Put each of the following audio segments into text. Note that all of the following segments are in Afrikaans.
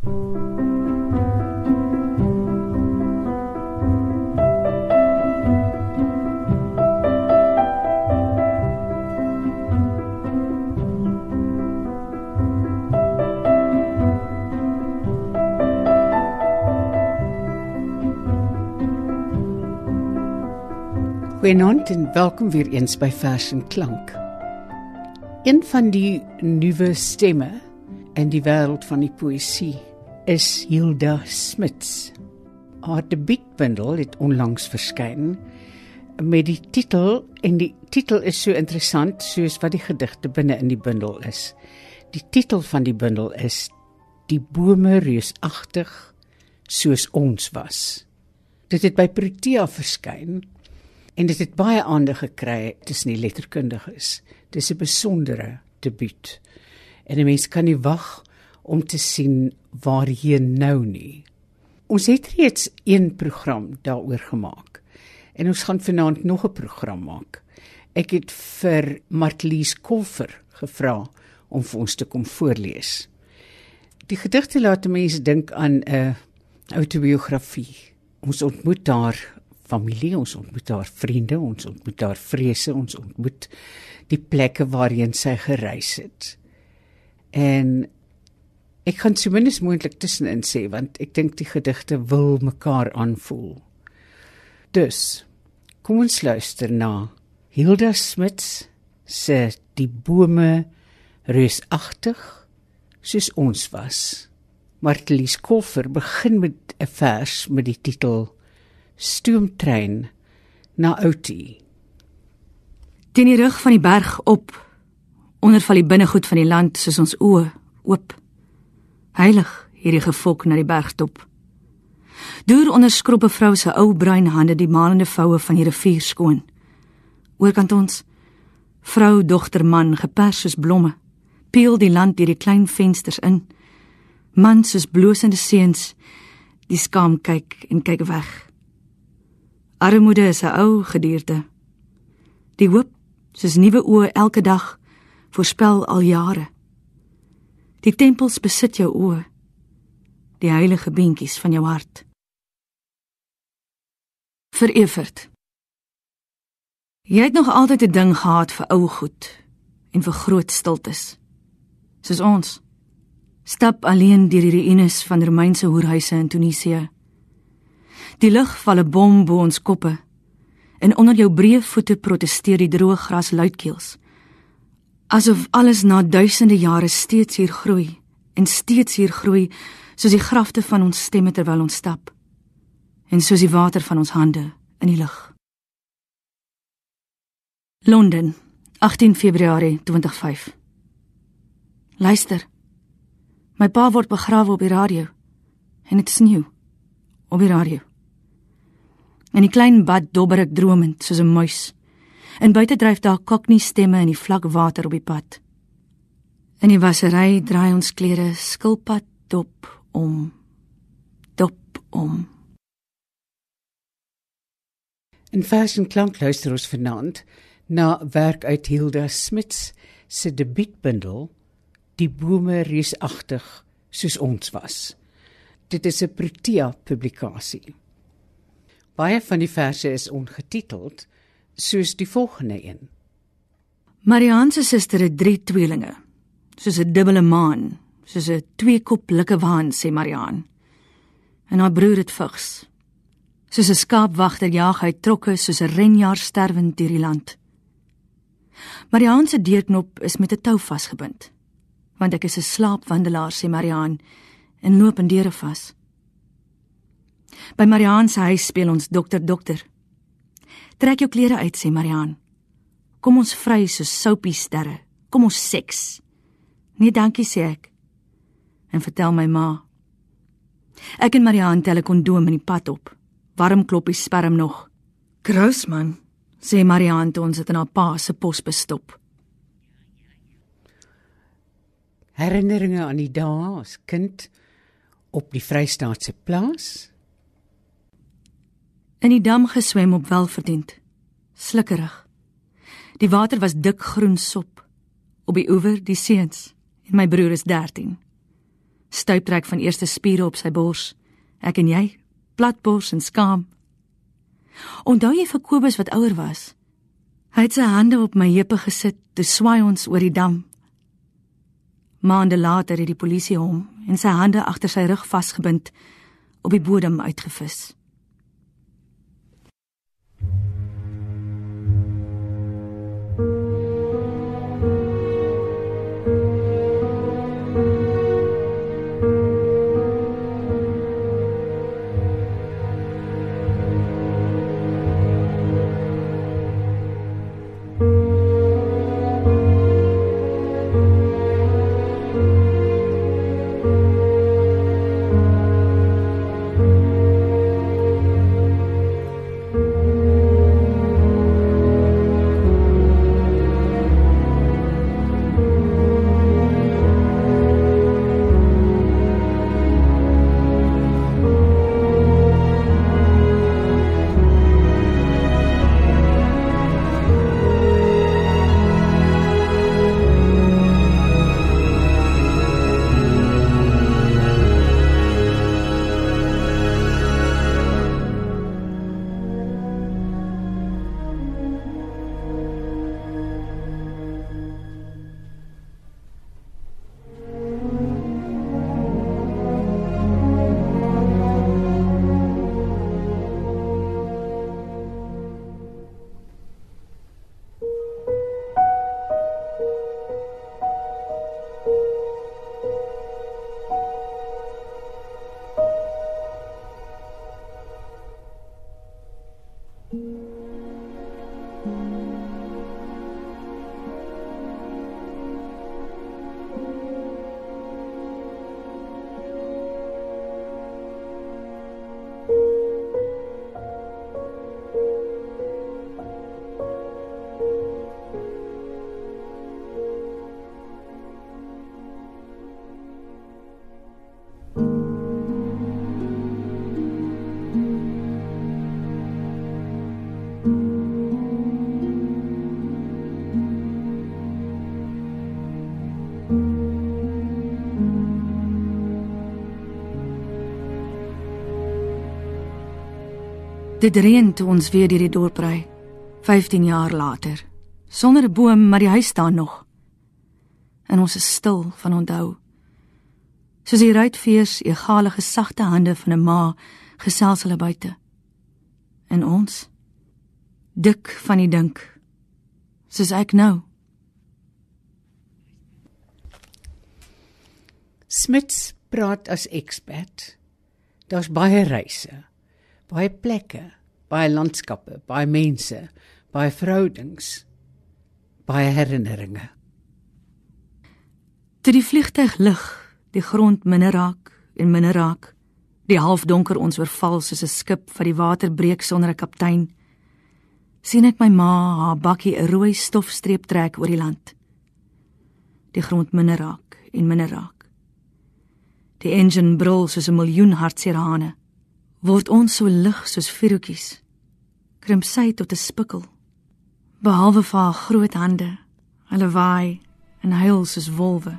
Goeienaand en welkom weer eens by Vers en Klank. Een van die nuwe stemme in die wêreld van die poësie is Hilda Smits. Haar debuutbundel het onlangs verskyn met die titel en die titel is so interessant soos wat die gedigte binne in die bundel is. Die titel van die bundel is Die bome reusagtig soos ons was. Dit het by Protea verskyn en dit het baie aandag gekry tussen die letterkundiges. Dis 'n besondere debuut. En 'n mens kan nie wag om te sien waarheen nou nie. Ons het reeds een program daaroor gemaak. En ons gaan vanaand nog 'n program maak. Ek het vir Martlies Kolfer gevra om vir ons te kom voorlees. Die gedigte laat mense dink aan 'n autobiografie. Ons ontmoet daar familie, ons ontmoet daar vriende, ons ontmoet daar vrese, ons ontmoet die plekke waarheen sy gereis het. En ek kan so minstens moontlik tussenin sê want ek dink die gedigte wil mekaar aanvoel. Dus kom ons luister na Hilda Smits se Die bome reusagtig soos ons was. Martelies Koffer begin met 'n vers met die titel stoomtrein na Outie. Teen die rug van die berg op, onder val die binnegoed van die land soos ons oë oop. Heilig hierdie gefok na die bergtop. Deur onder skroppe vrou se ou bruin hande die malende voue van die rivier skoon. Oorkant ons vrou, dogter, man gepers soos blomme, peel die land deur die klein vensters in. Man soos blosende seuns, die skaam kyk en kyk weg. Armoede is 'n ou gedierte. Die hoop, soos nuwe oë elke dag, voorspel al jare. Die tempels besit jou oë, die heilige beentjies van jou hart. Vir Evert. Jy het nog altyd 'n ding gehad vir ou goed en vir groot stiltes. Soos ons stap alleen deur die ruïnes van Romeinse hoerhuise in Tunesië. Die lug val 'n bom bo ons koppe. En onder jou breë voete protesteer die droë gras luidkeels. Asof alles na duisende jare steeds hier groei en steeds hier groei soos die grafte van ons stemme terwyl ons stap en soos die water van ons hande in die lug. Londen, 18 Februarie 2005. Luister. My pa word begrawe op die radio en dit sneeu op die radio. In die klein bad dobber ek dromend soos 'n muis. En buite dryf daar koknie stemme in die vlak water op die pad. In die wasery draai ons klere skilpad dop om dop om. In fashion klank luister ons vanaand na werk uit Hilda Smits se debuutbundel Die bome reusagtig soos ons was. Dit is 'n Protea publikasie. Baie van die verse is ongetiteld, soos die volgende een. Marianne se suster het drie tweelinge, soos 'n dubbele maan, soos 'n tweekoplike waan, sê Marianne. En haar broer het vigs. Soos 'n skaapwagter jaag hy trokke soos 'n renjaer sterwend deur die land. Marianne se deurknop is met 'n tou vasgebind, want ek is 'n slaapwandelaar, sê Marianne, en loop in deure vas. By Marianne se huis speel ons dokter dokter. Trek jou klere uit sê Marianne. Kom ons vry so soupie sterre. Kom ons seks. Nee, dankie sê ek. En vertel my ma. Ek en Marianne tel 'n kondoom in die pad op. Warm kloppie sperm nog. Grousman sê Marianne toe ons dit in haar pa se pos bestop. Herinneringe aan die dae as kind op die Vrystaatse plaas in die dam geswem op welverdiend. Slukkerig. Die water was dik groen sop. Op die oewer die seuns en my broer is 13. Stuiptrek van eerste spiere op sy bors. Ek en jy, platbors en skaam. Onthou jy vir Kobus wat ouer was? Hy het sy hande op my heupe gesit, toe swaai ons oor die dam. Maande later het die polisie hom en sy hande agter sy rug vasgebind op die bodem uitgevis. Dit reën toe ons weer deur die dorp ry. 15 jaar later. Sonder 'n boom, maar die huis staan nog. En ons is stil van onthou. Soos die ruitveers egalige sagte hande van 'n ma gesels hulle buite. En ons dik van die dink. Soos ek nou. Smits praat as ekspert. Daar's baie reise baie plekke, baie landskappe, baie mense, baie verhoudings, baie herinneringe. Toe die vliegtyg lig, die grond minder raak en minder raak, die halfdonker ons oorval soos 'n skip wat die water breek sonder 'n kaptein, sien ek my ma haar bakkie 'n rooi stofstreep trek oor die land. Die grond minder raak en minder raak. Die engine brul soos 'n miljoen hartseer hane word ons so lig soos vuurtjies. Krimp sy tot 'n spikkel. Behalwe vir haar groot hande, hulle waai en huil soos wolwe.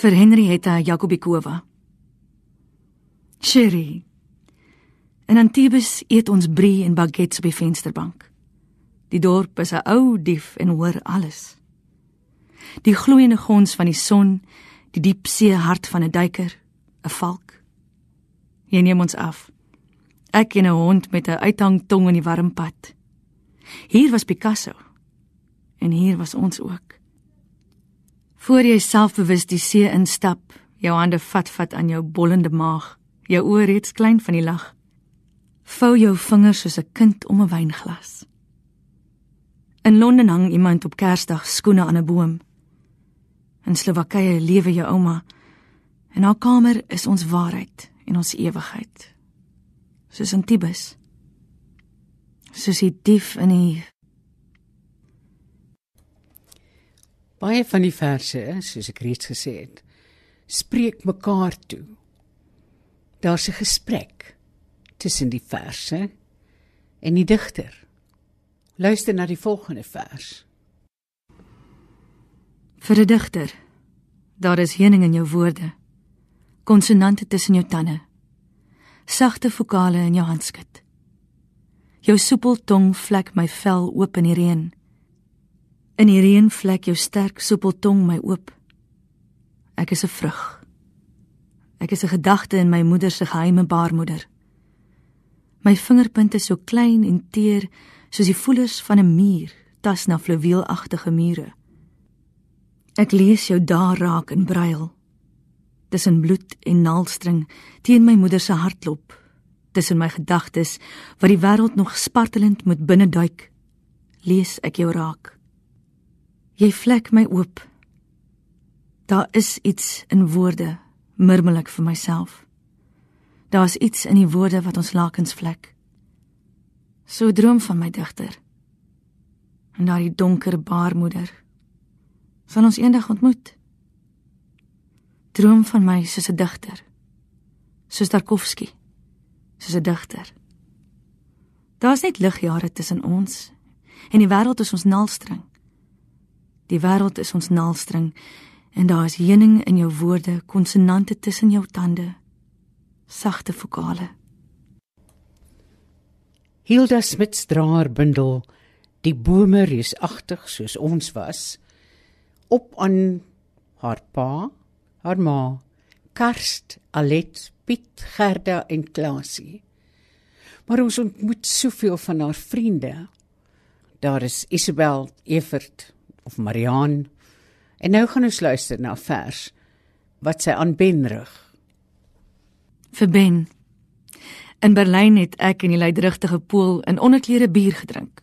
Vir Henrietta Jacobikova. Sherry. En Antibes eet ons brie en baguettes die vensterbank. Die dorp is 'n ou dief en hoor alles. Die gloeiende gons van die son, die diep see hart van 'n duiker, 'n valk. Jy neem ons af. Ek en 'n hond met 'n uithangtong in die warm pad. Hier was Picasso. En hier was ons ook. Voor jy selfbewus die see instap, jou hande vat vat aan jou bollende maag, jou oë reeds klein van die lag. Vou jou vingers soos 'n kind om 'n wynglas. In Londen hang iemand op Kersdag skoene aan 'n boom. In Slowakye lewe jou ouma. En haar kamer is ons waarheid en ons ewigheid. Soos in Tibes. Soos die dief in die Baie van die verse, soos ek reeds gesê het, spreek mekaar toe. Daar's 'n gesprek tussen die verse en die digter. Luister na die volgende vers. vir 'n digter. Daar is heuning in jou woorde. Konsonante tussen jou tande. Sagte vokale in jou handskrif. Jou soepel tong vlek my vel oop in die reën. In die reën vlek jou sterk soepel tong my oop. Ek is 'n vrug. Ek is 'n gedagte in my moeder se geheime baarmoeder. My vingerpunte so klein en teer soos die voelers van 'n muur tas na fluweelagtige mure. Ek lees jou daar raak in brail. Tussen bloed en naaldstring teen my moeder se hartklop. Tussen my gedagtes wat die wêreld nog spartelend moet binne duik. Lees ek jou raak. Jy vlek my oop. Daar is iets in woorde, murmel ek vir myself. Daar's iets in die woorde wat ons lakens vlek. So droom van my digter. En daardie donker baarmoeder sal ons eendag ontmoet. Droom van my soos 'n digter. Soos Tarkovsky. Soos 'n digter. Daar's net ligjare tussen ons en die wêreld is ons naalstring. Die wêreld is ons naalstring en daar is heuning in jou woorde, konsonante tussen jou tande, sagte vokale. Hilda Smits draer bundel die bome reusagtig soos ons was op aan haar pa, haar ma, Karst, Alet, Piet, Gerda en Klasie. Maar ons ontmoet soveel van haar vriende. Daar is Isabel, Evert, of Mariaan. En nou gaan ons luister na 'n vers wat sy aan Ben rig. Vir Ben. In Berlyn het ek in die luidrigtige pool in onderklere bier gedrink.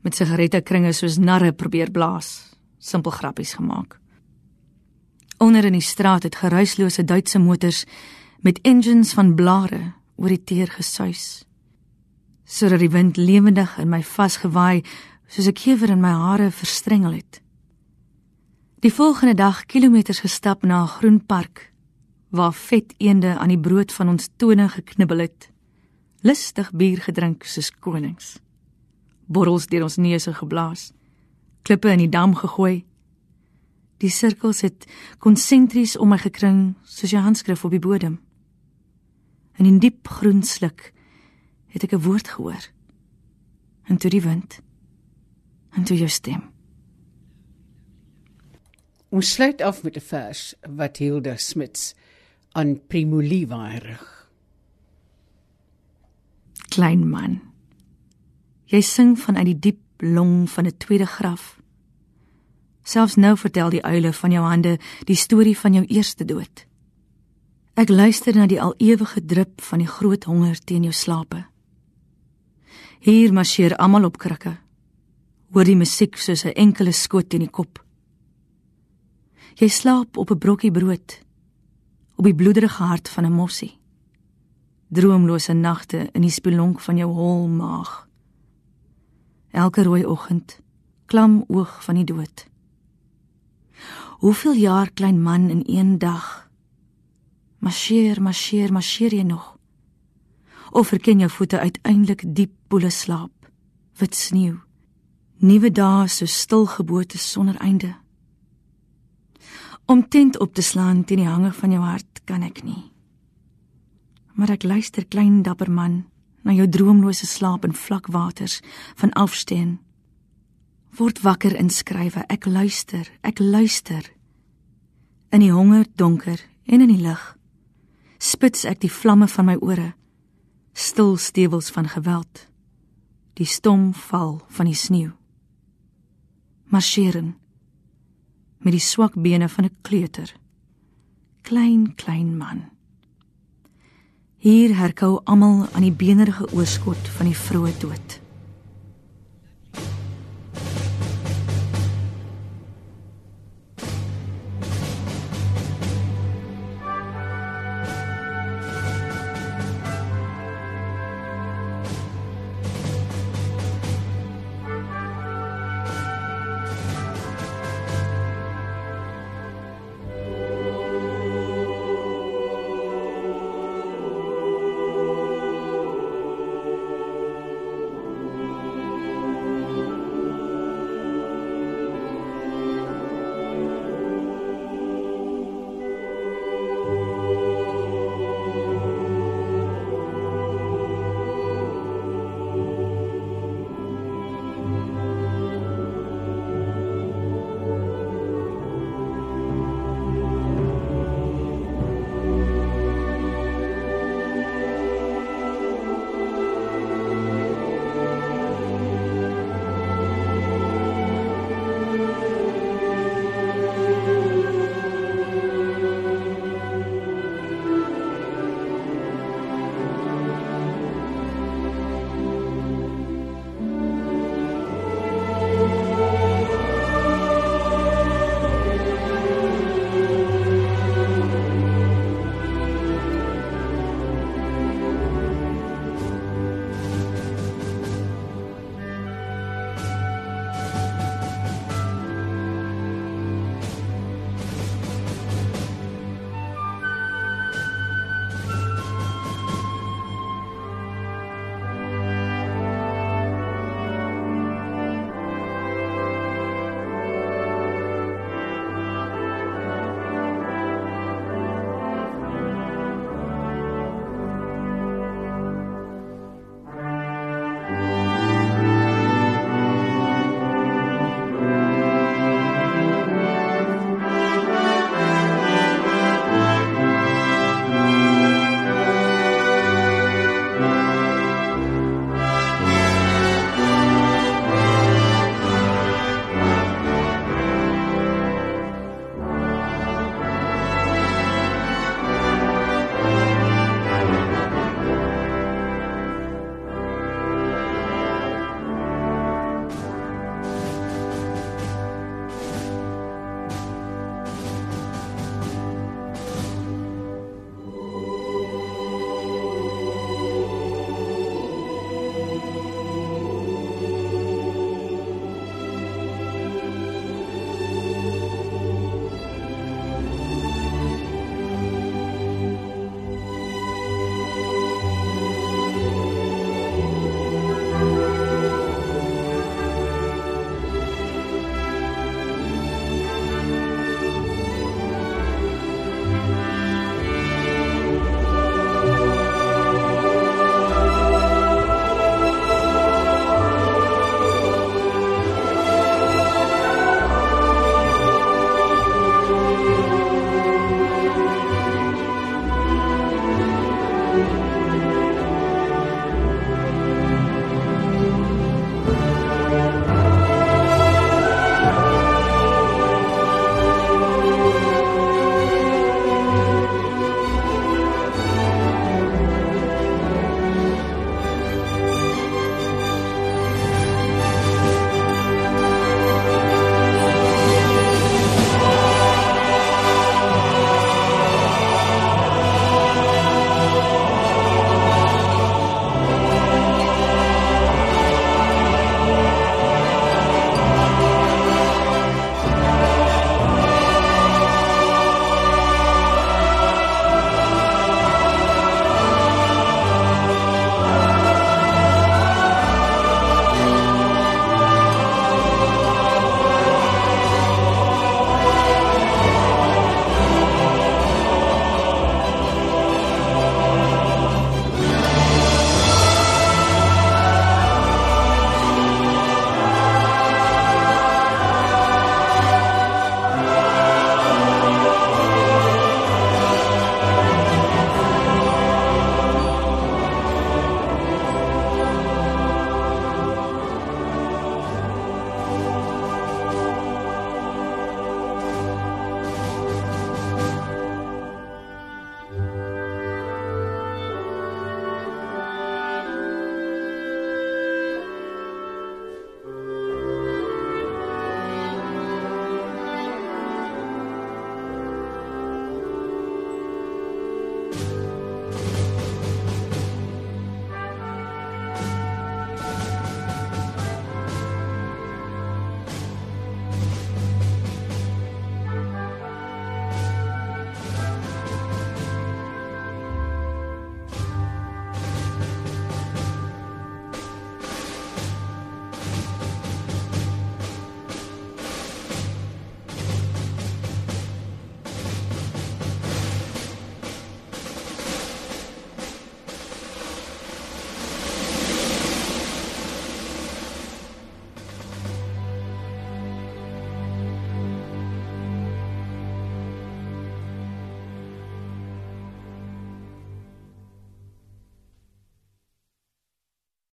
Met sigarette kringe soos narre probeer blaas, simpel grappies gemaak. Onder in die straat het geruislose Duitse motors met engines van blare oor die teer gesuis. Sodat die wind lewendig in my vasgewaai soos 'n kewer in my hare verstrengel het. Die volgende dag kilometers gestap na 'n groen park waar vet eende aan die brood van ons tone geknibbel het. Lustig bier gedrink soos konings. Borrels deur ons neuse geblaas. Klippe in die dam gegooi. Die sirkels het konsentries om my gekring soos 'n handskrif op die bodem. In 'n diep groen sluk het ek 'n woord gehoor. En toe die wind en toe jou stem. Ons sluit af met 'n vers wat Hilda Smits aan Primo Levi rig. Klein man. Jy sing vanuit die diep long van 'n tweede graf. Selfs nou vertel die uile van jou hande die storie van jou eerste dood. Ek luister na die al ewige drup van die groot honger teen jou slape. Hier marcheer almal op krikke hoor die musiek soos 'n enkele skoot in die kop. Jy slaap op 'n brokkie brood op die bloederige hart van 'n mossie. Droomlose nagte in die spelonk van jou hol maag. Elke rooi oggend klam oog van die dood. Hoeveel jaar klein man in een dag? Marcheer, marcheer, marcheer jy nog? Of verken jou voete uiteindelik diep poele slaap, wit sneeu? Nuwe dae so stil geboorte sonder einde. Om tent op te slaan teen die hange van jou hart kan ek nie. Maar ek luister klein dapper man na jou droomlose slaap in vlak waters van afsteen. Word wakker inskrywe, ek luister, ek luister. In die honger donker en in die lig spits ek die vlamme van my ore, stil stewels van geweld. Die stom val van die sneeu. Marcheeren met die swak bene van 'n kleuter. Klein, klein man. Hier herkou almal aan die beenerige oorskot van die vroeë dood.